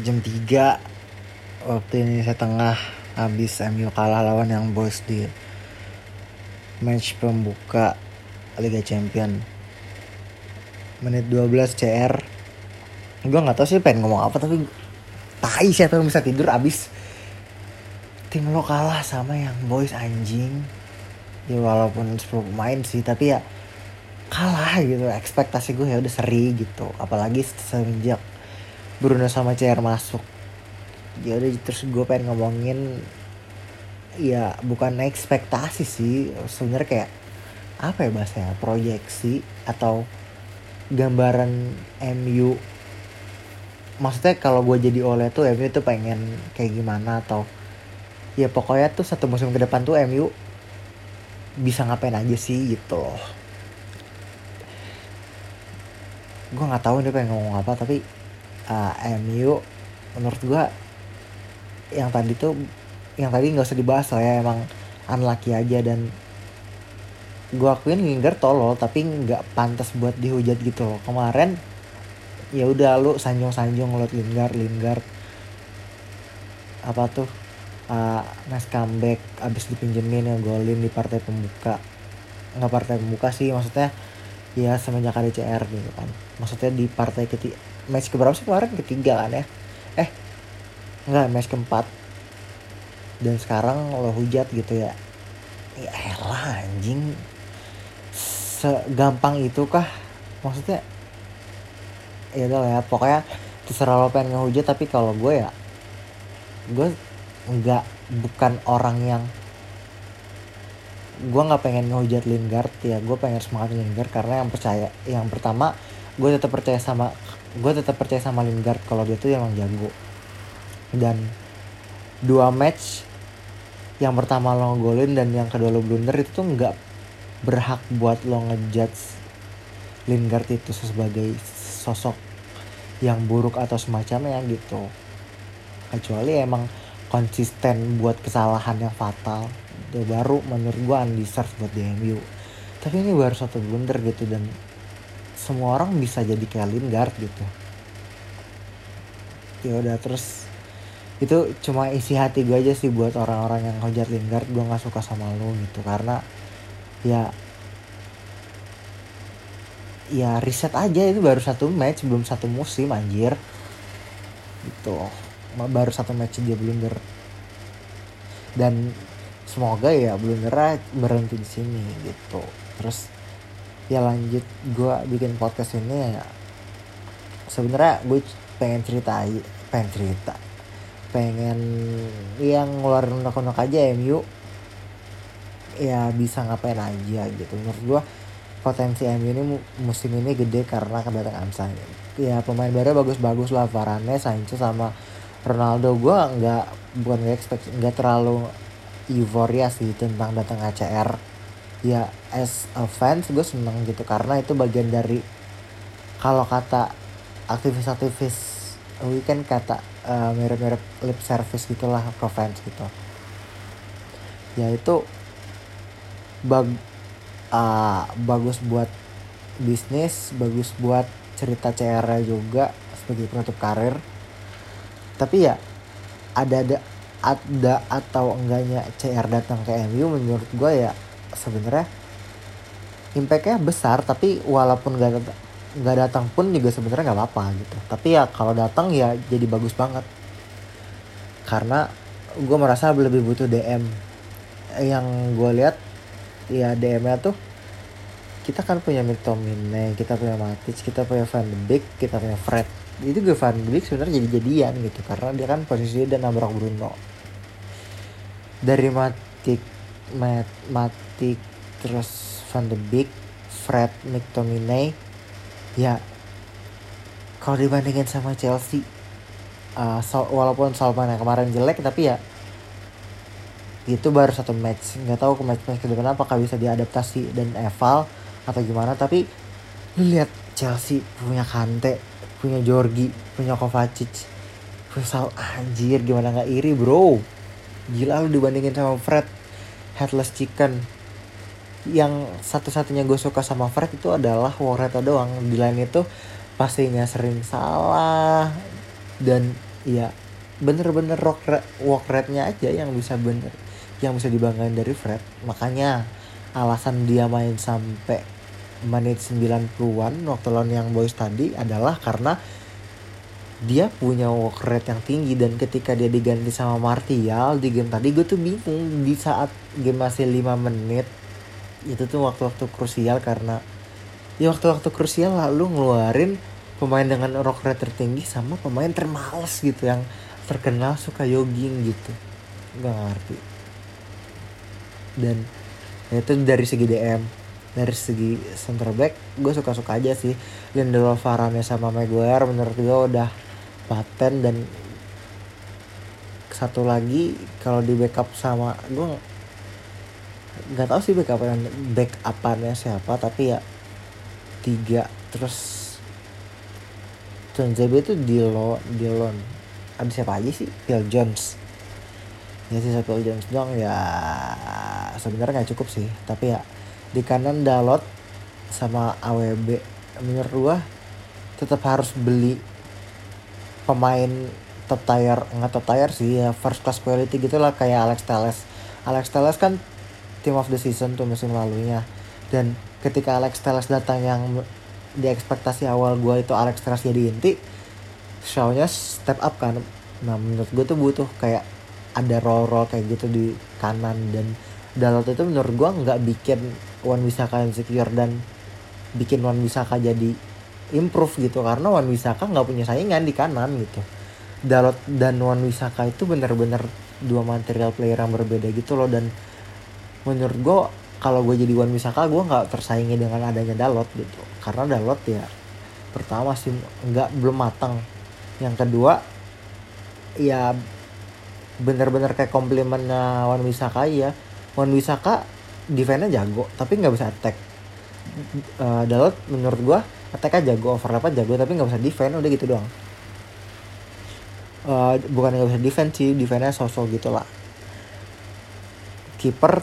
jam 3 waktu Indonesia Tengah habis MU kalah lawan yang Boys di match pembuka Liga Champion. Menit 12 CR gue nggak tahu sih pengen ngomong apa tapi tai siapa yang bisa tidur abis. Tim lo kalah sama yang boys anjing. Ya walaupun 10 pemain sih tapi ya kalah gitu. Ekspektasi gue ya udah seri gitu. Apalagi semenjak Bruno sama CR masuk. Ya udah terus gue pengen ngomongin ya bukan ekspektasi sih sebenarnya kayak apa ya bahasanya proyeksi atau gambaran MU maksudnya kalau gue jadi oleh tuh MU tuh pengen kayak gimana atau ya pokoknya tuh satu musim ke depan tuh MU bisa ngapain aja sih gitu loh. Gue nggak tahu dia pengen ngomong apa tapi uh, MU menurut gue yang tadi tuh yang tadi nggak usah dibahas lah ya emang unlucky aja dan gue akuin Lingard tolol tapi nggak pantas buat dihujat gitu loh. Kemarin ya udah lu sanjung-sanjung ngeliat Lingard Lingard apa tuh uh, nice comeback abis dipinjemin yang golin di partai pembuka. Nggak partai pembuka sih maksudnya ya semenjak ada CR gitu kan. Maksudnya di partai ketiga match keberapa sih kemarin? Ketiga kan ya? Eh nggak match keempat. Dan sekarang lo hujat gitu ya. Ya elah anjing. Segampang itu kah maksudnya ya udah ya. Pokoknya terserah lo pengen ngehujat tapi kalau gue ya gue nggak bukan orang yang gue nggak pengen ngehujat Lingard ya. Gue pengen semangat Lingard karena yang percaya yang pertama gue tetap percaya sama gue tetap percaya sama Lingard kalau dia tuh emang jago. Dan dua match yang pertama lo golin dan yang kedua lo blunder itu tuh nggak berhak buat lo ngejudge Lingard itu sebagai sosok yang buruk atau semacamnya gitu. Kecuali emang konsisten buat kesalahan yang fatal baru menurut gue undeserved buat di MU tapi ini baru satu blunder gitu dan semua orang bisa jadi kayak Lingard gitu. Ya udah terus itu cuma isi hati gue aja sih buat orang-orang yang ngejar Lingard gue nggak suka sama lo gitu. Karena ya ya riset aja itu baru satu match belum satu musim anjir. Gitu. Baru satu match dia blunder. Dan semoga ya blundernya berhenti di sini gitu. Terus ya lanjut gue bikin podcast ini ya sebenarnya gue pengen cerita pengen cerita pengen yang ngeluarin unek-unek aja MU ya bisa ngapain aja gitu menurut gue potensi MU ini musim ini gede karena kedatangan Sancho. Ya pemain baru bagus-bagus lah Varane, Sancho sama Ronaldo. Gue nggak bukan nggak nggak terlalu euforia sih tentang datang ACR. Ya as a fans gue seneng gitu karena itu bagian dari kalau kata aktivis-aktivis weekend kata uh, mirip-mirip lip service gitulah pro fans gitu. Ya itu bag uh, bagus buat bisnis bagus buat cerita CR juga sebagai penutup karir tapi ya ada ada ada atau enggaknya CR datang ke MU menurut gue ya sebenarnya impactnya besar tapi walaupun gak nggak datang pun juga sebenarnya nggak apa-apa gitu tapi ya kalau datang ya jadi bagus banget karena gue merasa lebih butuh DM yang gue lihat ya DM-nya tuh kita kan punya McTominay, kita punya Matic, kita punya Van de Beek, kita punya Fred. Itu gue Van de Beek sebenarnya jadi-jadian gitu karena dia kan posisinya dan nabrak Bruno. Dari Matic, Mat, Matic, terus Van de Beek, Fred, McTominay, ya kalau dibandingin sama Chelsea, uh, so, walaupun Salman yang kemarin jelek tapi ya itu baru satu match. Nggak tahu ke match match ke depan apakah bisa diadaptasi dan eval atau gimana tapi lihat Chelsea punya Kante punya Jorgi punya Kovacic punya Sal anjir gimana nggak iri bro? Gila lu dibandingin sama Fred headless chicken. Yang satu-satunya gue suka sama Fred itu adalah Wareta doang. Di lain itu pastinya sering salah. Dan ya bener-bener rock rate, walk rate-nya aja yang bisa bener yang bisa dibanggain dari Fred. Makanya alasan dia main sampai menit 90-an waktu lawan yang boys tadi adalah karena dia punya walk rate yang tinggi dan ketika dia diganti sama Martial di game tadi gue tuh bingung di saat game masih 5 menit itu tuh waktu-waktu krusial karena ya waktu-waktu krusial lalu ngeluarin pemain dengan walk rate tertinggi sama pemain termales gitu yang terkenal suka jogging gitu. Nggak ngerti. Dan ya itu dari segi DM dari segi center back gue suka suka aja sih. Lindelof Varane sama Maguire menurut gue udah paten dan satu lagi kalau di backup sama gue nggak tahu sih backup backupannya siapa tapi ya tiga terus Tunzebe itu Dilo Dilon ada siapa aja sih? Phil Jones. Ya sih Phil Jones dong ya sebenarnya nggak cukup sih. Tapi ya di kanan Dalot sama AWB menurut gua tetap harus beli pemain top tier nggak top tier sih ya first class quality gitu lah kayak Alex Telles. Alex Telles kan team of the season tuh musim lalunya. Dan ketika Alex Telles datang yang di ekspektasi awal gue itu Alex Telles jadi inti shownya step up kan. Nah menurut gue tuh butuh kayak ada roll roll kayak gitu di kanan. Dan Dalot itu menurut gue nggak bikin Wan Wisaka insecure dan bikin Wan Wisaka jadi improve gitu karena Wan Wisaka nggak punya saingan di kanan gitu. Dalot dan Wan Wisaka itu bener-bener dua material player yang berbeda gitu loh dan menurut gue kalau gue jadi Wan Wisaka gue nggak tersaingi dengan adanya Dalot gitu. Karena Dalot ya pertama sih nggak belum matang. Yang kedua ya bener-bener kayak komplimennya Wan Wisaka ya Wan Wisaka defense jago tapi nggak bisa attack. Uh, Dalot menurut gua attack jago overlap jago tapi nggak bisa defense udah gitu doang. Uh, bukan nggak bisa defense sih defense sosok gitu lah. Kiper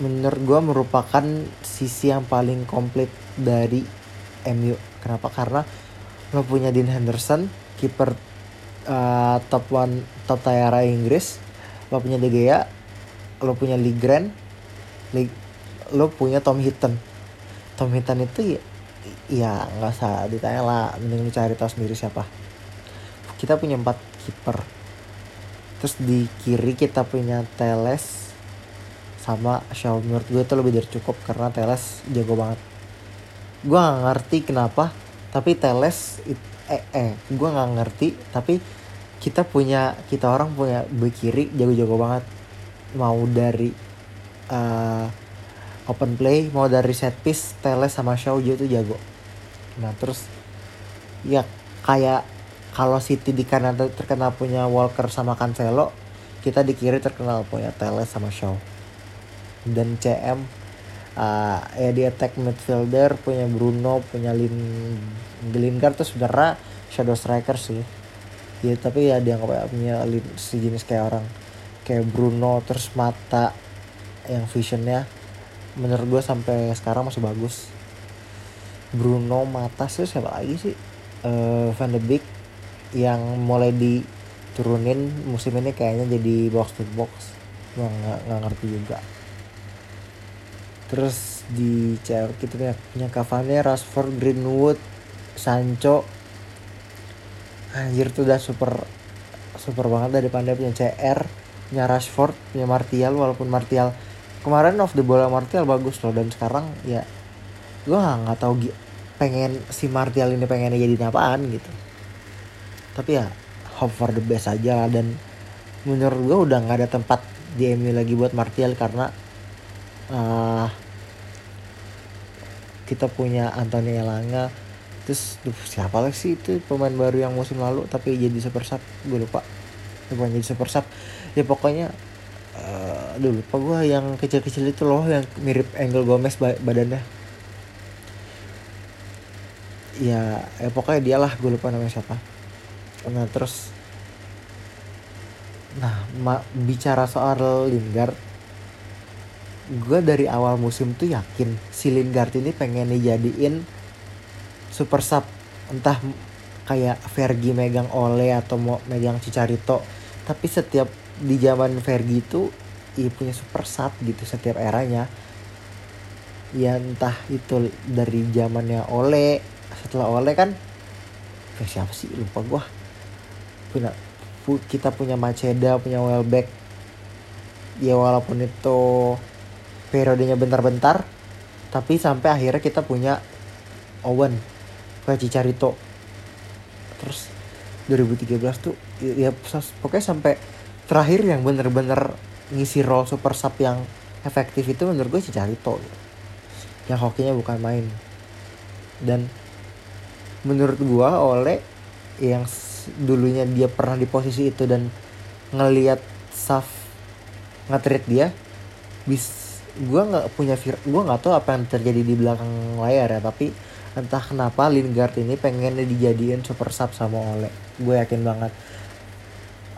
menurut gua merupakan sisi yang paling komplit dari MU kenapa? Karena lo punya Dean Henderson kiper uh, top one top tier Inggris lo punya De Gea lo punya Lee Grant Lee, lo punya Tom Hinton Tom Hinton itu ya ya nggak usah ditanya lah. Mending lu cari tahu sendiri siapa. Kita punya empat kiper. Terus di kiri kita punya Teles sama Shaw menurut gue itu lebih dari cukup karena Teles jago banget. Gue gak ngerti kenapa tapi Teles eh eh gue nggak ngerti tapi kita punya kita orang punya bek kiri jago-jago banget. Mau dari uh, open play mau dari set piece Teles sama Shaw itu jago nah terus ya kayak kalau City di kanan terkenal punya Walker sama Cancelo kita di kiri terkenal punya Teles sama Shaw. Dan CM uh, ya di attack midfielder punya Bruno punya Lin Lingard tuh sebenarnya shadow striker sih. Ya tapi ya dia nggak punya sejenis kayak orang kayak Bruno terus mata yang visionnya menurut gue sampai sekarang masih bagus Bruno mata sih siapa lagi sih? Uh, Van de Beek yang mulai diturunin musim ini kayaknya jadi box to box. Nggak ngerti juga. Terus di CR kita punya Cavani, Rashford, Greenwood, Sancho. Anjir tuh udah super super banget dari pandai punya CR punya Rashford punya Martial walaupun Martial kemarin off the bola Martial bagus loh dan sekarang ya gue nggak tahu pengen si Martial ini pengen jadi apaan gitu. Tapi ya hope for the best aja lah. Dan menurut gue udah nggak ada tempat di MU lagi buat Martial karena uh, kita punya Anthony Elanga. Terus duh, siapa lagi sih itu pemain baru yang musim lalu tapi jadi super sub? Gue lupa. Bukan jadi super sub. Ya pokoknya uh, aduh lupa gue yang kecil-kecil itu loh yang mirip Angel Gomez badannya ya ya pokoknya dia lah gue lupa namanya siapa. Nah terus nah ma- bicara soal Lingard gue dari awal musim tuh yakin si Lingard ini pengen dijadiin super sub. Entah kayak Fergie megang Ole atau mau megang Cicarito tapi setiap di zaman Fergie itu ia punya super sub gitu setiap eranya. Ya entah itu dari zamannya Ole setelah Ole kan eh, siapa sih? Lupa gua. Punya pu, kita punya Maceda punya Welbeck. Ya walaupun itu periodenya bentar-bentar tapi sampai akhirnya kita punya Owen kayak Cicarito terus 2013 tuh ya, ya pokoknya sampai terakhir yang bener-bener ngisi role super sub yang efektif itu menurut gue Cicarito yang hokinya bukan main. Dan menurut gue oleh yang dulunya dia pernah di posisi itu dan ngelihat Saf nge dia bis gue nggak punya gue nggak tahu apa yang terjadi di belakang layar ya tapi entah kenapa Lingard ini pengen dijadiin super sub sama Ole. Gue yakin banget.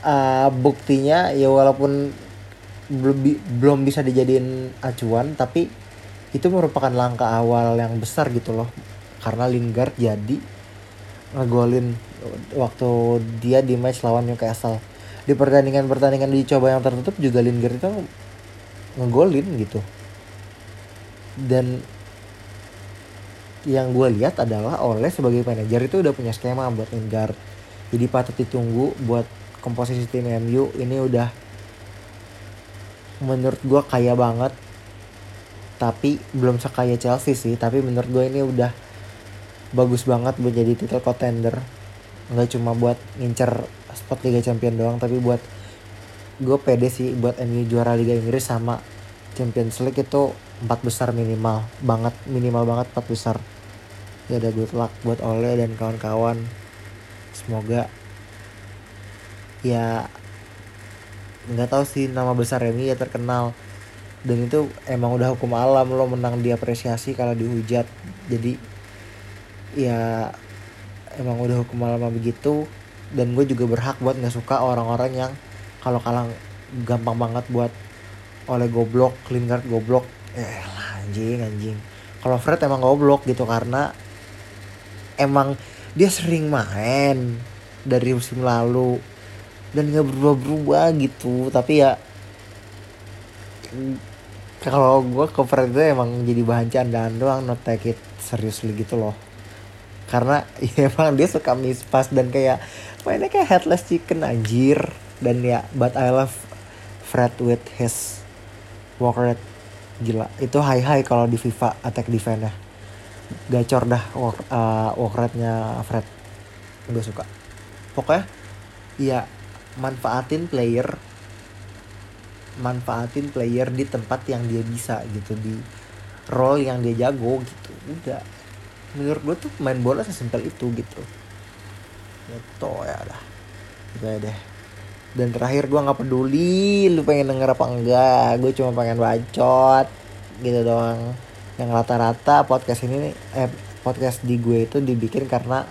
Uh, buktinya ya walaupun belum belum bisa dijadiin acuan tapi itu merupakan langkah awal yang besar gitu loh. Karena Lingard jadi ngegolin waktu dia di match lawan Newcastle. Di pertandingan pertandingan dicoba yang tertutup juga Lingard itu ngegolin gitu. Dan yang gue lihat adalah oleh sebagai manajer itu udah punya skema buat Lingard. Jadi patut ditunggu buat komposisi tim MU ini udah menurut gue kaya banget. Tapi belum sekaya Chelsea sih. Tapi menurut gue ini udah bagus banget buat jadi title contender. Nggak cuma buat ngincer spot Liga Champion doang tapi buat gue pede sih buat MU juara Liga Inggris sama Champions League itu empat besar minimal banget minimal banget empat besar. Ya ada good luck buat Ole dan kawan-kawan. Semoga ya nggak tahu sih nama besar MU ya terkenal. Dan itu emang udah hukum alam lo menang diapresiasi kalau dihujat. Jadi ya emang udah hukum malam begitu. Dan gue juga berhak buat nggak suka orang-orang yang kalau kalah gampang banget buat oleh goblok Lingard goblok. Eh lah anjing anjing. Kalau Fred emang goblok gitu karena emang dia sering main dari musim lalu dan nggak berubah-berubah gitu. Tapi ya kalau gue ke Fred itu emang jadi bahan candaan doang not take it seriously gitu loh karena ya emang dia suka mispas dan kayak mainnya kayak headless chicken anjir. Dan ya but I love Fred with his walk rate gila itu high high kalau di FIFA attack defense nya gacor dah walk, uh, walk rate nya Fred. Gue suka. Pokoknya ya manfaatin player manfaatin player di tempat yang dia bisa gitu di role yang dia jago gitu. Udah menurut gue tuh main bola sesimpel itu gitu. Gitu ya lah gitu ya deh. Dan terakhir gue nggak peduli lu pengen denger apa enggak. Gue cuma pengen bacot gitu doang. Yang rata-rata podcast ini nih eh podcast di gue itu dibikin karena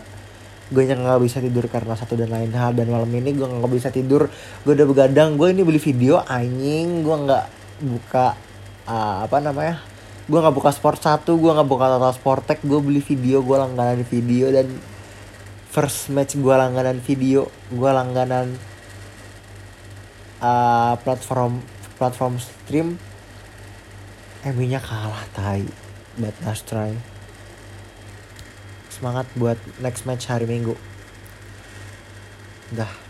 gue yang nggak bisa tidur karena satu dan lain hal. Dan malam ini gue nggak bisa tidur. Gue udah begadang gue ini beli video anjing. Gue nggak buka uh, apa namanya gue nggak buka sport satu gue nggak buka total sportek gue beli video gue langganan video dan first match gue langganan video gue langganan uh, platform platform stream. MU nya kalah tai. But last try. Semangat buat next match hari minggu. Dah